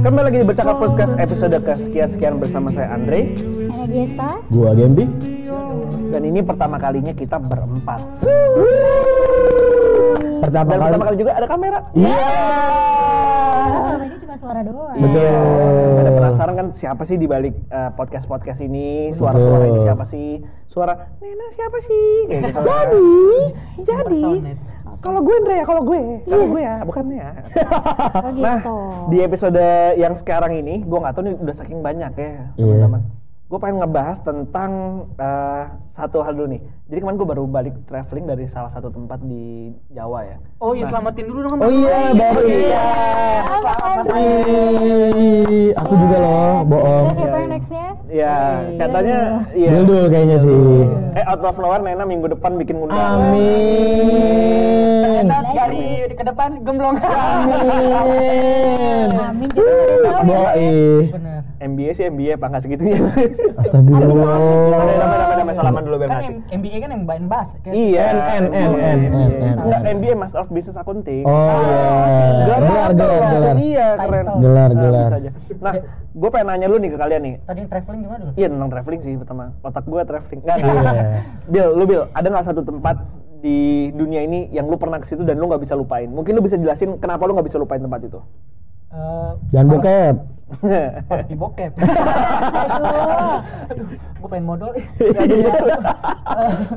Kembali lagi di Bercakap Podcast episode kesekian-sekian bersama saya Andre Saya. Gua Gembi. Dan ini pertama kalinya kita berempat Pertama Dan kali. pertama kali juga ada kamera Iya. Karena selama ini cuma suara doang. Betul. Ada penasaran kan siapa sih di balik eh, podcast-podcast ini Suara-suara ini siapa sih Suara Nena siapa sih Kayak gitu. Jadi kalau gue Andre ya, kalau gue, kalau gue ya, bukan ya. Oh gitu. Nah, di episode yang sekarang ini, gue nggak tahu nih udah saking banyak ya, Iya. teman-teman. Gue pengen ngebahas tentang eh, satu hal dulu nih. Jadi kemarin gue baru balik traveling dari salah satu tempat di Jawa ya. Oh iya, selamatin dulu dong. Oh iya, baru iya. Ih, Aku juga loh, bohong. Terus siapa yang nextnya? Ya, katanya, iya. Dul kayaknya sih. Eh, out of nowhere Nena minggu depan bikin undangan. Amin. Dari ke depan gemblong. Amin. Amin juga udah MBA sih MBA, apa nggak segitunya? Astagfirullah. Damai, damai, damai, salaman dulu biar Kan ngasih. M- MBA kan yang main bahas. Kayak Iya, N, N, N, N, N, N, Enggak, N. MBA Master of Business Accounting. Oh iya. Gelar Gelar, gelar, gelar. Iya, keren. Gelar, Nah, gelar. bisa aja. Nah, gue pengen nanya lu nih ke kalian nih. Tadi traveling gimana dulu? Iya tentang traveling sih pertama. Otak gue traveling. Enggak, enggak. Iya. Bill, lu Bill, ada nggak satu tempat di dunia ini yang lu pernah ke situ dan lu nggak bisa lupain? Mungkin lu bisa jelasin kenapa lu nggak bisa lupain tempat itu? Eh, Jangan bokep. pasti bokep. Aduh. Aduh, gue pengen modal.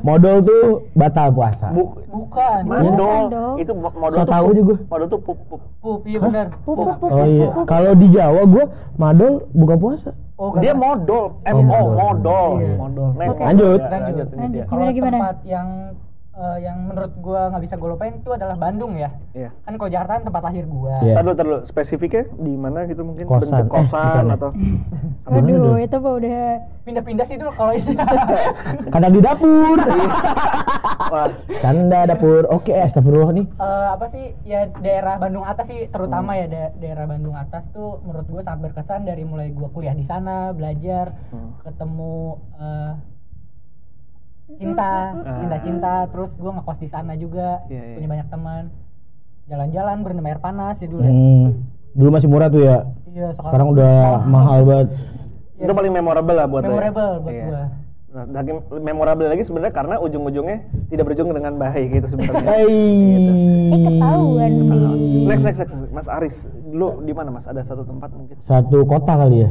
Modal tuh batal puasa. Buk, Bukan. modal. Bukan dong. Itu mo- modal So tahu juga. Modal tuh pup, pup. Pup, iya bener. Pup, pup, pup, Oh iya. Kalau di Jawa gua madol buka puasa. Oh, Dia modal, M Oh, O modal. modal, Iya. modal. Lanjut. Lanjut. Kalau Gimana, gimana? tempat yang eh, yang menurut gua nggak bisa gue lupain itu adalah Bandung ya. Iya. Kan kalau Jakarta kan tempat lahir gua. Iya. Tahu tahu spesifiknya di mana gitu mungkin Kosan. bentuk Eh, kosan ya? atau Aduh, itu mah udah Pindah-pindah sih dulu kalau itu. Kadang di dapur. Wah, Canda dapur. Oke, astagfirullah nih. Eh, apa sih ya daerah Bandung atas sih terutama ya da- daerah Bandung atas tuh menurut gue sangat berkesan dari mulai gue kuliah di sana belajar Hmm. ketemu eh, cinta Ah. cinta-cinta terus gue ngekos di sana juga Iya, iya. punya banyak teman jalan-jalan berendam air panas ya dulu ya. Hmm, dulu masih murah tuh ya. iya Sekarang udah mahal banget. itu paling memorable lah buat lo ya? memorable buat Iya. gue Nah, saking memorable lagi sebenarnya karena ujung-ujungnya tidak berujung dengan baik gitu sebenarnya. Hey. eh ketahuan nih. Next, next, next, Mas Aris, lu di mana Mas? Ada satu tempat mungkin? Satu kota kali ya.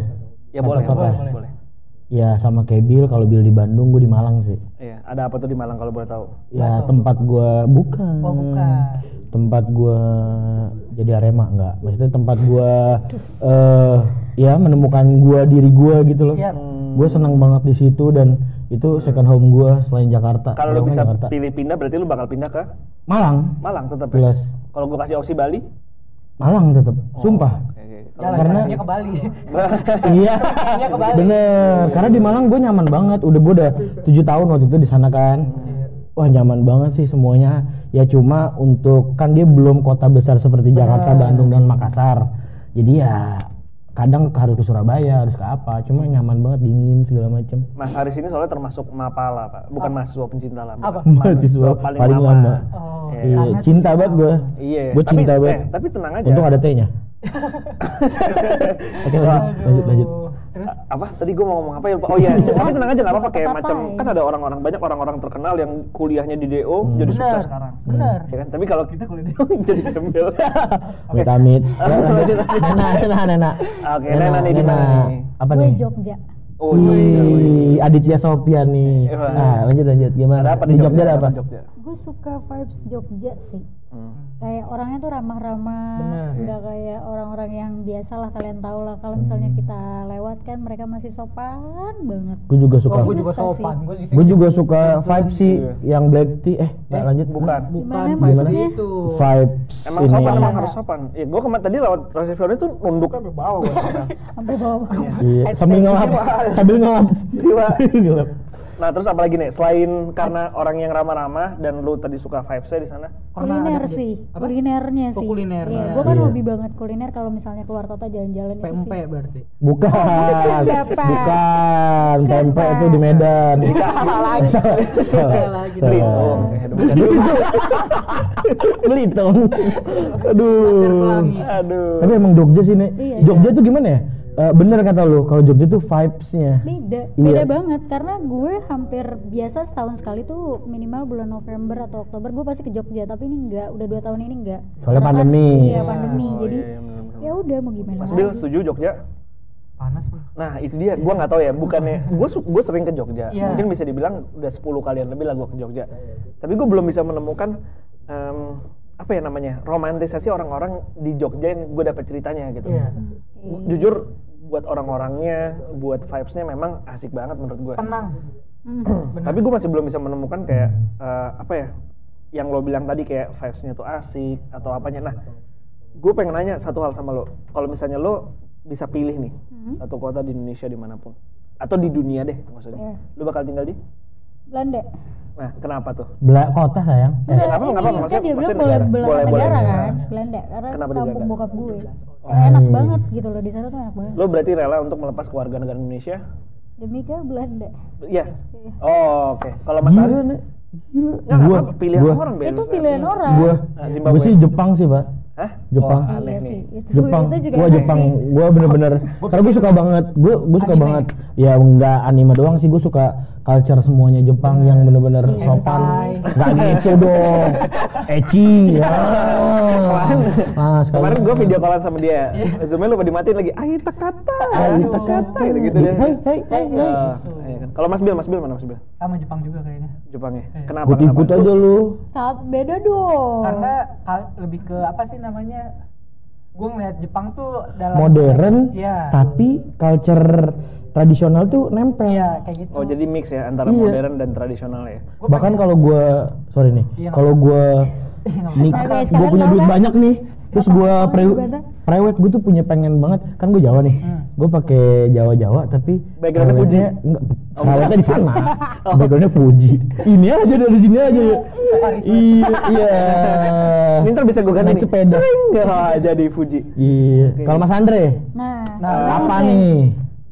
Ya Satu boleh, kota. boleh, Boleh. boleh. Ya sama kayak Bill kalau Bill di Bandung, gue di Malang sih. Iya, ada apa tuh di Malang kalau boleh tahu? Ya Bakso. tempat gua bukan. oh bukan Tempat gua jadi Arema enggak. Maksudnya tempat gua eh ya menemukan gua diri gua gitu loh. Iya. Gue senang banget di situ dan itu second home gua selain Jakarta. Kalau lu kan bisa Jakarta. pilih pindah berarti lu bakal pindah ke Malang, Malang tetap ya? jelas. Kalau gua kasih opsi Bali? Malang tetap. Sumpah. Jalan karena- ke Bali iya. Ke Bali. Bener. Karena di Malang gue nyaman banget. Udah gue udah tujuh tahun waktu itu di sana kan. Iya. Wah nyaman banget sih semuanya. Ya cuma untuk kan dia belum kota besar seperti Jakarta, Bandung dan Makassar. Jadi ya kadang harus ke Surabaya, harus ke apa. Cuma nyaman banget dingin segala macem. Mas Aris ini soalnya termasuk mapala, Pak. Bukan mahasiswa pencinta lama. Apa? Mahasiswa paling lama. oh Iya. Iya, cinta banget gue. Iya. Gue cinta eh, banget. tapi tenang aja. Untung ada T-nya. Oke lanjut, lanjut, lanjut. Terus apa tadi gue mau ngomong apa ya lupa oh iya tapi tenang aja nggak apa-apa kayak Apa-apa, macam ya. kan ada orang-orang banyak orang-orang terkenal yang kuliahnya di DO Hmm. jadi bener sukses sekarang bener ya kan tapi kalau kita kuliah di DO jadi gembel Amit amit. Nena, Nena, Nena. Oke, Nena nih di mana nih? Apa Gue nih? Jogja. oh iya Wih, Aditya Sofian nih. Iya. Nah, lanjut lanjut gimana? ada apa di Jogja ada apa? Jogja Gue suka vibes Jogja sih. Hmm. Kayak orangnya tuh ramah-ramah, Bener. nggak kayak orang-orang yang biasa lah kalian tahu lah. Kalau misalnya kita lewat kan mereka masih sopan banget. Gue juga oh suka. gue juga sopan gue juga suka vibe sih yang black tea. Eh, Eh, lanjut. bukan bukan Gimana vibes maksudnya? itu Vibes emang ini sopan emang harus sopan ya gue kemarin tadi lewat resepsionis tuh nunduknya sampai bawah gua. Sampai bawah. Iya, sambil ngelap, sambil ngelap. Nah terus apalagi nih selain karena orang yang ramah-ramah dan lu tadi suka vibes-nya di sana. Kuliner ada- sih apa? kulinernya Oh, sih kuliner. iya Nah. gue kan Iya. hobi banget kuliner kalau misalnya keluar kota jalan-jalan itu sih berarti. Bukan, Pempek. bukan, pempek itu di Medan. Salah lagi. Salah, lagi. Belitung. Bukan dulu. Belitung. Aduh. Aduh. Tapi emang Jogja sih nih. Iya, Jogja tuh gimana ya? Eh, bener kata lu, kalau Jogja tuh vibes-nya. beda Iya. beda banget karena gue hampir biasa setahun sekali tuh minimal bulan November atau Oktober gue pasti ke Jogja tapi ini enggak udah dua tahun ini enggak Soalnya Karena kan- pandemi. iya pandemi Oh, jadi iya, iya, ya udah mau gimana Mas Bil lagi. setuju Jogja? Panas bro. Nah itu dia, gua nggak tahu ya, bukannya gue gue sering ke Jogja, Iya. mungkin bisa dibilang udah 10 kalian lebih lah gue ke Jogja. Tapi gue belum bisa menemukan em, apa ya namanya romantisasi orang-orang di Jogja yang gue dapat ceritanya gitu. Iya. Oke. Jujur buat orang-orangnya, buat vibes-nya memang asik banget menurut gue. Tenang. Hmm. Tapi gue masih belum bisa menemukan kayak eh, apa ya, yang lo bilang tadi kayak vibes-nya tuh asik atau apanya. Nah, gue pengen nanya satu hal sama lo. Kalau misalnya lo bisa pilih nih Hmm. satu kota di Indonesia di mana pun atau di dunia deh maksudnya, Iya. lo bakal tinggal di? Belanda Nah, kenapa tuh? Bela kota sayang. Eh, kenapa- kenapa? kan Maksudnya- dia bilang maksudnya boleh Boleh- boleh negara negara. kan Belanda karena Kenapa di kampung Belanda? bokap gue Oh. enak Hmm. banget gitu loh di sana tuh enak banget Lo berarti rela untuk melepas keluarga negara Indonesia? demi ke Belanda Iya. Iya. Oh, oke. Kalau Mas Gila Aris? Gila. Nggak, Gua, apa, pilihan gua, orang bebas. itu pilihan orang Gua, Nah, gua Zimbabwe. sih Jepang sih, Pak. Hah? Jepang. Oh, aneh iya nih. sih itu, Jepang, itu juga gua Jepang, sih. gua bener-bener, karena gue suka banget, gue gue suka Anime. banget, ya nggak anime doang sih, gue suka culture semuanya Jepang yang bener-bener Iya. sopan, nggak gitu dong, ecchi, ya. Nah, kemarin gue video callan sama dia. Zoomnya lupa dimatiin lagi. Aita kata. Aita kata. Gitu deh. Hei, hei, hei, Kalau Mas Bil, Mas Bil mana Mas Bil? Sama Jepang juga kayaknya. Jepangnya. Iya. Kenapa? Ikut-ikut kenapa? aja lu. sangat beda dong Karena kal- lebih ke apa sih namanya? Gue ngeliat Jepang tuh dalam Modern, Iya. tapi culture tradisional tuh nempel. Iya, kayak gitu. Oh jadi mix ya antara Iya. modern dan tradisional ya. Gua Bahkan kalau gue, sorry nih, Iya, kalau gue nih, gue punya duit kan? banyak nih, terus gue pre prewed gue tuh punya pengen banget, kan gue Jawa nih, Hmm. gue pakai Jawa Jawa tapi Backgroundnya enggak, Oh, prewednya di sana, Oh. backgroundnya Fuji. Ini aja dari sini aja ya. Karisma. Iya, iya. Ini ntar bisa gue ganti Naik sepeda. Nggak jadi Fuji. Iya. Oke. Kalau Mas Andre, nah, Nah, apa oke. nih?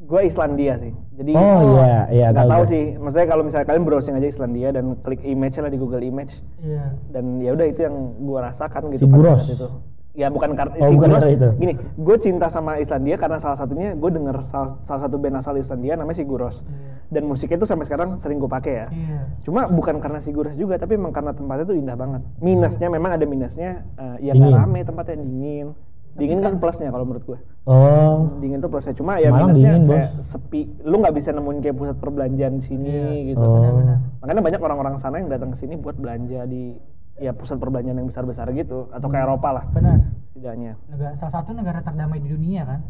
Gue Islandia sih. Jadi Oh iya, iya tahu tahu sih. Maksudnya kalau misalnya kalian browsing aja Islandia dan klik image lah di Google Image Iya. dan ya udah itu yang gue rasakan gitu Siguros. saat itu. Ya bukan karena Oh, bukan itu. Gini, gue cinta sama Islandia karena salah satunya gue denger salah, salah satu band asal Islandia namanya Siguros. Iya. Dan musiknya itu sampai sekarang sering gue pakai ya. Iya. Cuma bukan karena Siguros juga, tapi memang karena tempatnya tuh indah banget. Minusnya memang ada minusnya, eh, ya nggak rame tempatnya dingin. Dingin kan plusnya kalau menurut gue. Oh, Dingin tuh plusnya. Cuma ya Malang minusnya dingin, kayak Bos. sepi. Lu nggak bisa nemuin kayak pusat perbelanjaan di sini Iya, gitu. Oh. Benar-benar. Makanya banyak orang-orang sana yang datang ke sini buat belanja di ya pusat perbelanjaan yang besar-besar gitu atau kayak Eropa lah Benar. setidaknya. Negara salah satu negara terdamai di dunia kan.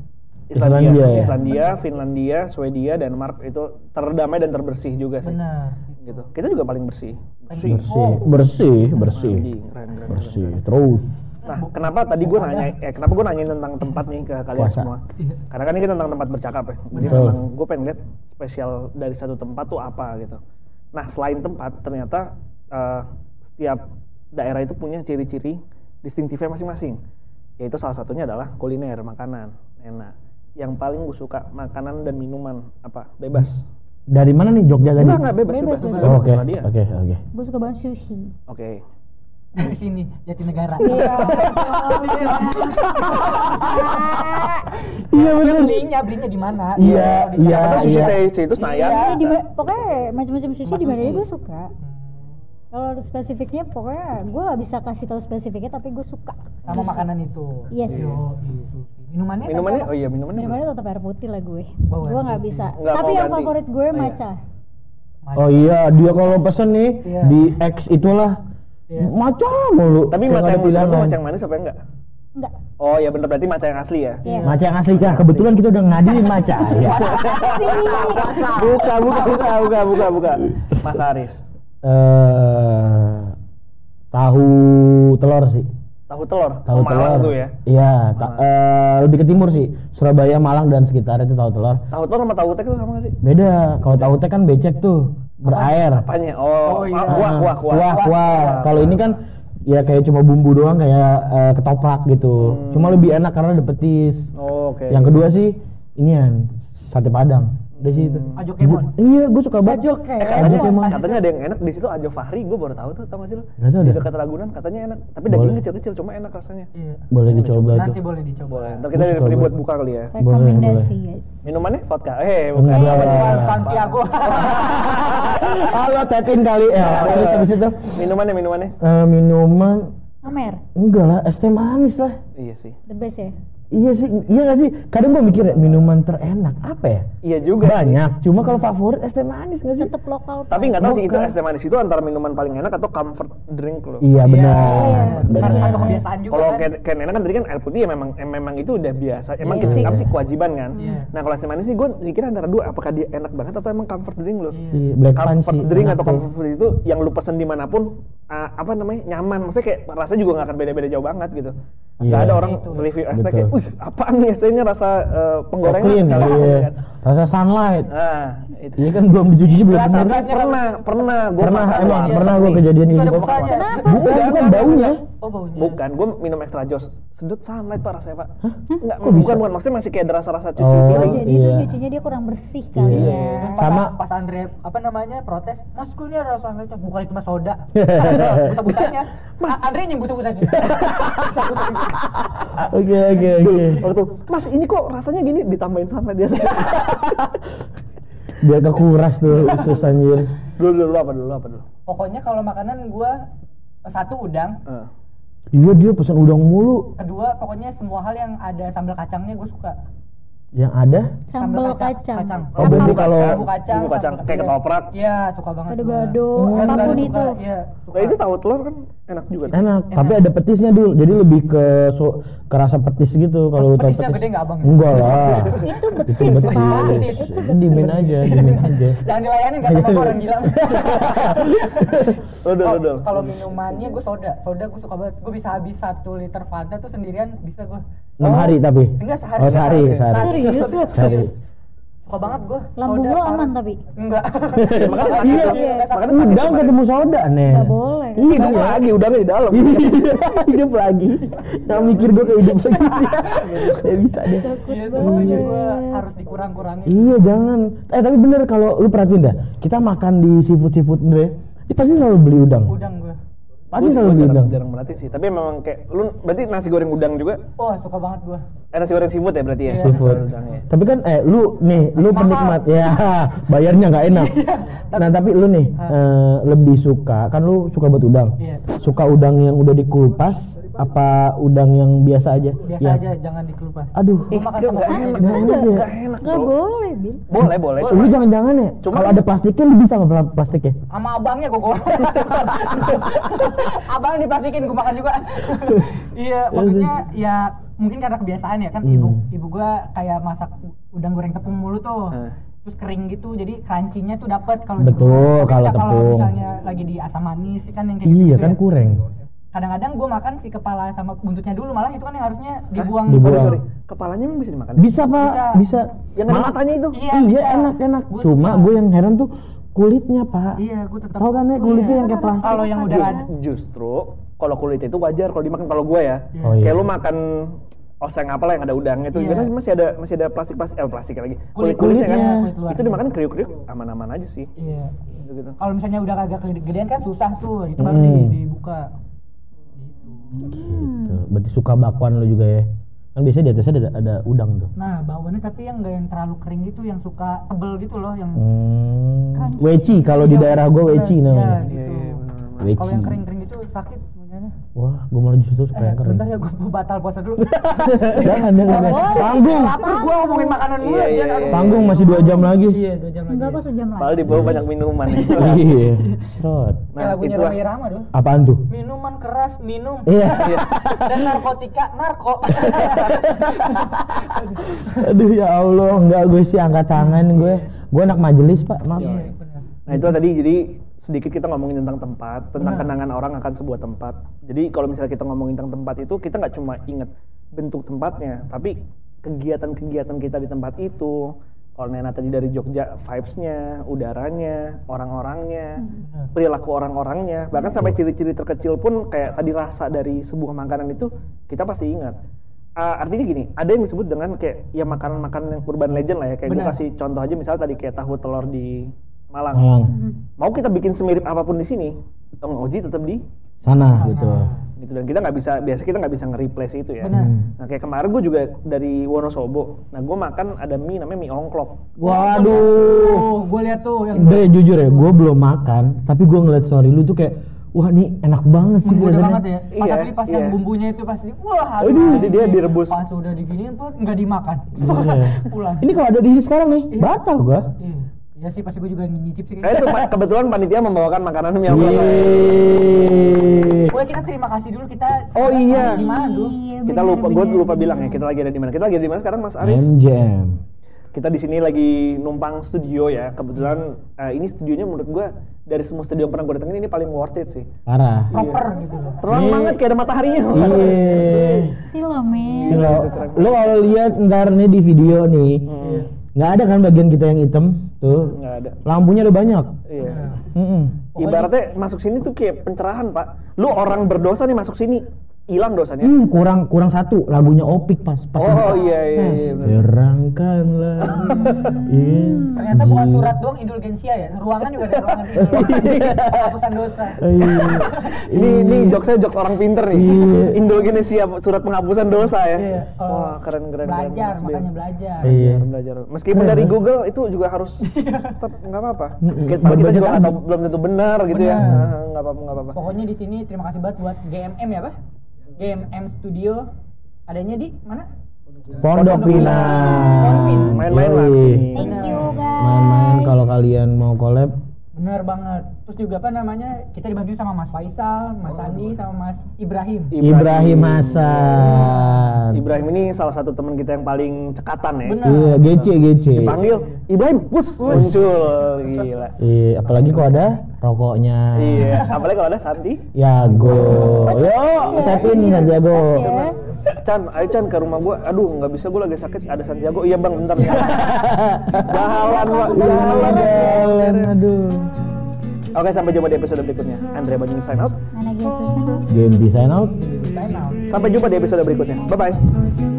Islandia, Islandia ya? Islandia, Finlandia, Swedia, Denmark itu terdamai dan terbersih juga sih. Benar. Gitu. Kita juga paling bersih. Bersih. bersih, bersih, bersih, Anjing, keren, bersih. keren. Terus. Nah, kenapa tadi gue nanya, eh kenapa gue nanyain tentang tempat nih ke kalian Puasa. semua? Iya. Karena kan ini tentang tempat bercakap ya. Jadi Betul. memang gue pengen lihat spesial dari satu tempat tuh apa gitu. Nah, selain tempat, ternyata eh, setiap daerah itu punya ciri-ciri distintifnya masing-masing. Yaitu salah satunya adalah kuliner, makanan, enak. Yang paling gue suka makanan dan minuman apa? Bebas. Dari mana nih Jogja tadi? Enggak, enggak bebas, Bebas, bebas. bebas. Oh, Oke, oke, oke. gue suka banget sushi Oke. Dari sini Jatinegara. iya Iya benar. belinya, belinya di mana? Iya, iya. Sushi taste itu Senayan? Iya, pokoknya macam-macam sushi di mana sushi. gue suka Hmm. Kalau spesifiknya pokoknya gue gak bisa kasih tahu spesifiknya tapi gue suka Sama makanan itu. Yes. Yo, iya, sushi. Minumannya? Minumannya? apa? Oh iya, minumannya. minumannya tetap air putih lah gue Oh, gue nggak bisa Nggak tapi yang ganti. favorit gue Oh, iya. matcha Oh iya, dia kalau pesen nih Iya. di X itulah Iya. macam mulu. Tapi maca yang pilihan. maca yang manis apa enggak? enggak Oh ya bener berarti maca yang asli ya? Iya. Maca yang asli kah? Kebetulan kita udah ngadiin maca. ya. buka, buka, buka, buka, buka, buka. Mas Aris. Eh tahu telur sih. Tahu telur. Tahu oh, Malang telur. tuh ya. Iya, ta- eh, lebih ke timur sih. Surabaya, Malang dan sekitar itu tahu telur. Tahu telur sama tahu tek itu sama gak sih? Beda. Kalau tahu teh kan becek tuh. berair. Apanya? Oh, Oh, iya. kuah, kuah, kuah. Kuah, kuah. Kalau ini kan ya kayak cuma bumbu doang kayak eh, ketoprak gitu. Hmm. Cuma lebih enak karena ada petis. Oh, Oke. Yang kedua sih inian sate padang. Udah sih itu. Ajo Kemon. Gua- iya, gue suka banget. Ajo Kemon. katanya, Kemon. katanya ada yang enak di situ Ajo Fahri, gue baru tahu tuh, tau gak sih lo? Nggak tahu Di dah. dekat Ragunan katanya enak, tapi Boleh. dagingnya kecil-kecil, cuma enak rasanya. Iya. Boleh dicoba Nanti itu. boleh dicoba. Boleh. Ntar kita delivery buat buka kali ya. Rekomendasi guys. Minumannya vodka. Eh, bukan. Santiago. Halo tap in kali ya. Terus habis itu Minumannya, minumannya. eh, minuman Amer, enggak lah, es teh manis lah. Iya sih. the best ya. Iya sih, iya gak sih? Kadang gue mikir ya, minuman terenak apa ya? Iya juga. sih. Banyak, cuma kalau favorit es teh manis gak sih? Tetap lokal. Tapi nggak tahu sih itu es teh manis itu antara minuman paling enak atau comfort drink lo. Iya benar, Iya. benar. Atau kebiasaan juga Kalau kan. kayak kayak enak kan tadi kan air putih ya memang em- memang itu udah biasa. Emang Iya kita sih. apa sih kewajiban kan. Iya. Nah kalau es teh manis sih gue mikir antara dua, apakah dia enak banget atau emang comfort drink lo? Iya. Iya, Black Punch comfort sih. drink enak atau tuh. comfort food itu yang lu pesen di mana pun ah, apa namanya nyaman maksudnya kayak rasanya juga nggak akan beda-beda jauh banget gitu nggak Iya. ada orang review es teh kayak wih apaan nih es tehnya rasa eh, penggorengan Clean, misalnya iya. gitu kan. Rasa sunlight. nah itu Iya kan belum dicuci belum bener. berat. pernah pernah gue Pernah emang pernah iya, gue nih. kejadian Itu ini. ada? Bukan, bukan baunya. Oh baunya. bukan gue minum extra jos sedot sunlight pak rasanya pak Enggak, Kok bukan bisa? bukan maksudnya masih kayak ada rasa-rasa cuci Oh, piring jadi itu iya. cucinya dia kurang bersih kali Iya. ya. Pas, Sama- pas Andre apa namanya protes, Mas kok ini ada rasa Andre bukan itu mas soda. Busa busanya. Mas Andre nyem busa busanya. Oke oke oke. Mas ini kok rasanya gini ditambahin sunlight dia Biar kekuras tuh usus anjir. dulu dulu apa dulu apa dulu Pokoknya kalau makanan gua satu udang, Eh. Iya dia pesan udang mulu. kedua pokoknya semua hal yang ada sambal kacangnya gue suka. Yang ada Sambal kacang. kacang. kacang. Oh, berarti Apa? kalau- bumbu kacang, Bumbu kacang, kayak iya. ketoprak. Iya, suka banget. Gado-gado, gua. Oh. Gado-gado apa pun suka, itu. Iya, suka. Nah itu tahu telur kan enak juga. tuh. enak, tapi ada petisnya dulu. Jadi lebih ke so, ke rasa petis gitu kalau lu tahu Petisnya petis. gede nggak, Bang? Enggak lah. Itu Itu betis, betis. Pak. Betis. Itu Dimin aja, dimin aja. Jangan dilayanin kata sama orang gila. Lo dulu Kalau- minumannya gue soda, soda gue suka banget. Gue bisa habis satu liter Fanta tuh sendirian bisa gue. Enam hari tapi. Enggak sehari. Oh sehari, Sehari. Serius lu? Sehari. Suka banget gue. Lambung lo aman tapi. Enggak. Makanya Iya, iya. Udang ketemu soda nih. Nggak boleh. Iya, Hidup lagi, udangnya di dalam. Iya, hidup lagi. Yang mikir gue kayak hidup lagi. Saya bisa deh. Iya gue harus dikurang-kurangin. Iya jangan. Eh tapi bener kalau lu perhatiin dah, kita makan di seafood seafood deh, kita pasti selalu beli udang. Udang gue. Pasti Gua- selalu gua beli udang. jarang berarti sih. Tapi memang kayak lu berarti nasi goreng udang juga. Wah suka banget gue. Eh nasi goreng seafood ya berarti ya. Iya. Seafood. ya. Tapi kan eh lu nih, lu Mahal. penikmat ya, bayarnya nggak enak. nah tapi lu nih eh, lebih suka, kan lu suka buat udang. Iya. Suka udang yang udah dikupas apa udang yang biasa aja? Biasa Ya. aja jangan dikelupas. Aduh. Gue makan Iya, sama nggak kuahnya enak. juga. Nggak enak ya. Nggak enak. Nggak bro. boleh, Bin. Boleh, boleh. Lu jangan-jangan ya, Cuma kalau ada plastiknya lu bisa nggak pla- plastiknya? Sama abangnya gue goreng. Abang diplastikin gue makan juga. iya, maksudnya ya mungkin karena kebiasaan ya kan Hmm. ibu ibu gue kayak masak udang goreng tepung mulu tuh. Hmm. Terus kering gitu, jadi crunchy-nya tuh dapet kalau Betul, kalau tepung. misalnya lagi di asam manis kan yang kayak Iya gitu kan kurang. Kadang-kadang gue makan si kepala sama buntutnya dulu, malah itu kan yang harusnya dibuang. Dibuang. Sorry, sorry. Kepalanya emang bisa dimakan? Bisa pak, Bisa. bisa. Yang ada matanya itu. Iya, Iya, enak enak. Gua Cuma gue yang heran tuh kulitnya pak. Iya, gue tetap. Tahu kan ya kulitnya yang kayak plastik. Kalau yang udah Just- ada. justru kalau kulit itu wajar kalau dimakan kalau gue ya. Iya. Oh, iya. Kayak lu makan oseng apalah yang ada udangnya itu Iya. kan masih ada masih ada plastik plastik eh plastik lagi Kulit- kulit kulitnya kan kulitnya. Kulit luar. itu dimakan kriuk kriuk aman aman aja sih Iya. gitu gitu Kalau misalnya udah agak kegedean kan susah tuh, itu baru Hmm. di- dibuka. Gitu. Berarti suka bakwan lu juga ya? Kan biasanya di atasnya ada, ada udang tuh. Nah, bawahnya tapi yang enggak yang terlalu kering gitu, yang suka tebel gitu loh, yang Hmm. Kan. Weci kalau di Iya, daerah gue weci namanya. Iya, Iya, gitu. iya. Kalau yang kering-kering itu sakit. Wah, gue malah justru suka Eh, yang kering. bentar ya gue batal puasa dulu. jangan, jangan. Jangan. Panggung, Lapar gue ngomongin makanan dulu Iya, aja. iya, iya. panggung masih dua jam lagi. Iya, dua jam lagi. Enggak kok sejam Padahal lagi. di bawah banyak minuman Iya, serot. Nah lagunya Roma Irama dong. Apaan tuh? Minuman keras, minum. Iya. Dan narkotika, narko. Aduh ya Allah, enggak gue sih angkat tangan gue. Gue anak majelis pak, maaf. Iya, benar. Nah itu tadi jadi sedikit kita ngomongin tentang tempat, tentang Benar. kenangan orang akan sebuah tempat. Jadi kalau misalnya kita ngomongin tentang tempat itu, kita nggak cuma inget bentuk tempatnya, tapi kegiatan-kegiatan kita di tempat itu. Kalau Nena tadi dari Jogja, vibes-nya, udaranya, orang-orangnya, perilaku orang-orangnya, bahkan sampai ciri-ciri terkecil pun kayak tadi rasa dari sebuah makanan itu kita pasti ingat. Ah, artinya gini, ada yang disebut dengan kayak ya makanan-makanan yang urban legend lah ya. Kayak gue kasih contoh aja misalnya tadi kayak tahu telur di Malang. Malang. Mau kita bikin semirip apa pun di sini, Tong Oji tetap di Sana betul. gitu dan kita nggak bisa biasa kita nggak bisa nge-replace itu ya. Benar. Nah kayak kemarin gue juga dari Wonosobo. Nah gue makan ada mie namanya mie ongklok. Waduh. Oh, gue lihat tuh yang Be, jujur ya, gue belum makan, tapi gue ngeliat story lu tuh kayak, wah ini enak banget sih menggoda kelihatannya. banget ya. Pas Iya, tapi pas yang iya. bumbunya itu pasti wah Aduh, jadi dia direbus. Pas udah diginiin tuh nggak dimakan. Iya. Pulang. Ini kalau ada di sini sekarang nih, Iya. batal gua. Iya. Ya sih pasti gue juga nyicip sih. Nah itu Pak, kebetulan panitia membawakan makanan. Yeay. Wah kita terima kasih dulu kita. Oh iya. Di mana tuh? Iya, Kita lupa, gue lupa bilang ya kita lagi ada di mana. Kita lagi ada di mana sekarang Mas Aris? MJM. Kita di sini lagi numpang studio ya. Kebetulan eh, ini studionya menurut gue dari semua studio yang pernah gue datengin ini paling worth it sih. Parah. Proper gitu loh. Terang Ini- banget kayak ada mataharinya. Iya. Silo men. Silo, lo kalau lihat ntar nih di video nih, Hmm, nggak ada kan bagian kita yang hitam tuh, nggak ada. lampunya ada banyak. Iya. Mm-mm. Pokoknya- Ibaratnya masuk sini tuh kayak pencerahan pak. Lu orang berdosa nih masuk sini, hilang dosanya. Hmm, kurang kurang satu lagunya Opik pas pas Oh, iya, iya, iya, terangkanlah Iya. Ternyata bukan Ji- surat doang indulgensia ya. Ruangan juga ada ruangan indulgensia. Penghapusan dosa. Iya. Ini ini jokesnya jokes orang pinter nih. Iya. Indonesia surat penghapusan dosa ya. Iya. Wah keren keren. keren, Belajar, makanya belajar. Iya. Belajar, belajar. Meskipun dari Google itu juga harus tetap nggak apa-apa. Kita, juga belum tentu benar gitu ya. Ah, Nggak apa-apa nggak apa-apa. Pokoknya di sini terima kasih banget buat GMM ya, Pak. GMM Studio adanya di mana? Pondok Pinang. Main-main lah Yoi. sini. Thank you guys. Main-main kalau kalian mau collab Bener banget. Terus juga apa namanya? Kita dibantu sama Mas Faisal, Mas Andi, sama Mas Ibrahim. Ibrahim Hasan. Ibrahim ini salah satu teman kita yang paling cekatan ya. Benar. Iya, gece gece. Dipanggil Ibrahim, bus muncul gila. Iya, apalagi kalau ada rokoknya. Iya, apalagi kalau ada Santi. Yago. Yo, tap in Santiago. Ya. Chan, ayo Chan ke rumah gua. Aduh, nggak bisa gua lagi sakit. Ada Santiago. Iya bang, bentar. Jalan, Pak. Jalan, Jalan, aduh. Oke, sampai jumpa di episode berikutnya. Andre Banyu sign out. Mana gitu? Game design out. Time out. Sampai jumpa di episode berikutnya. Bye bye.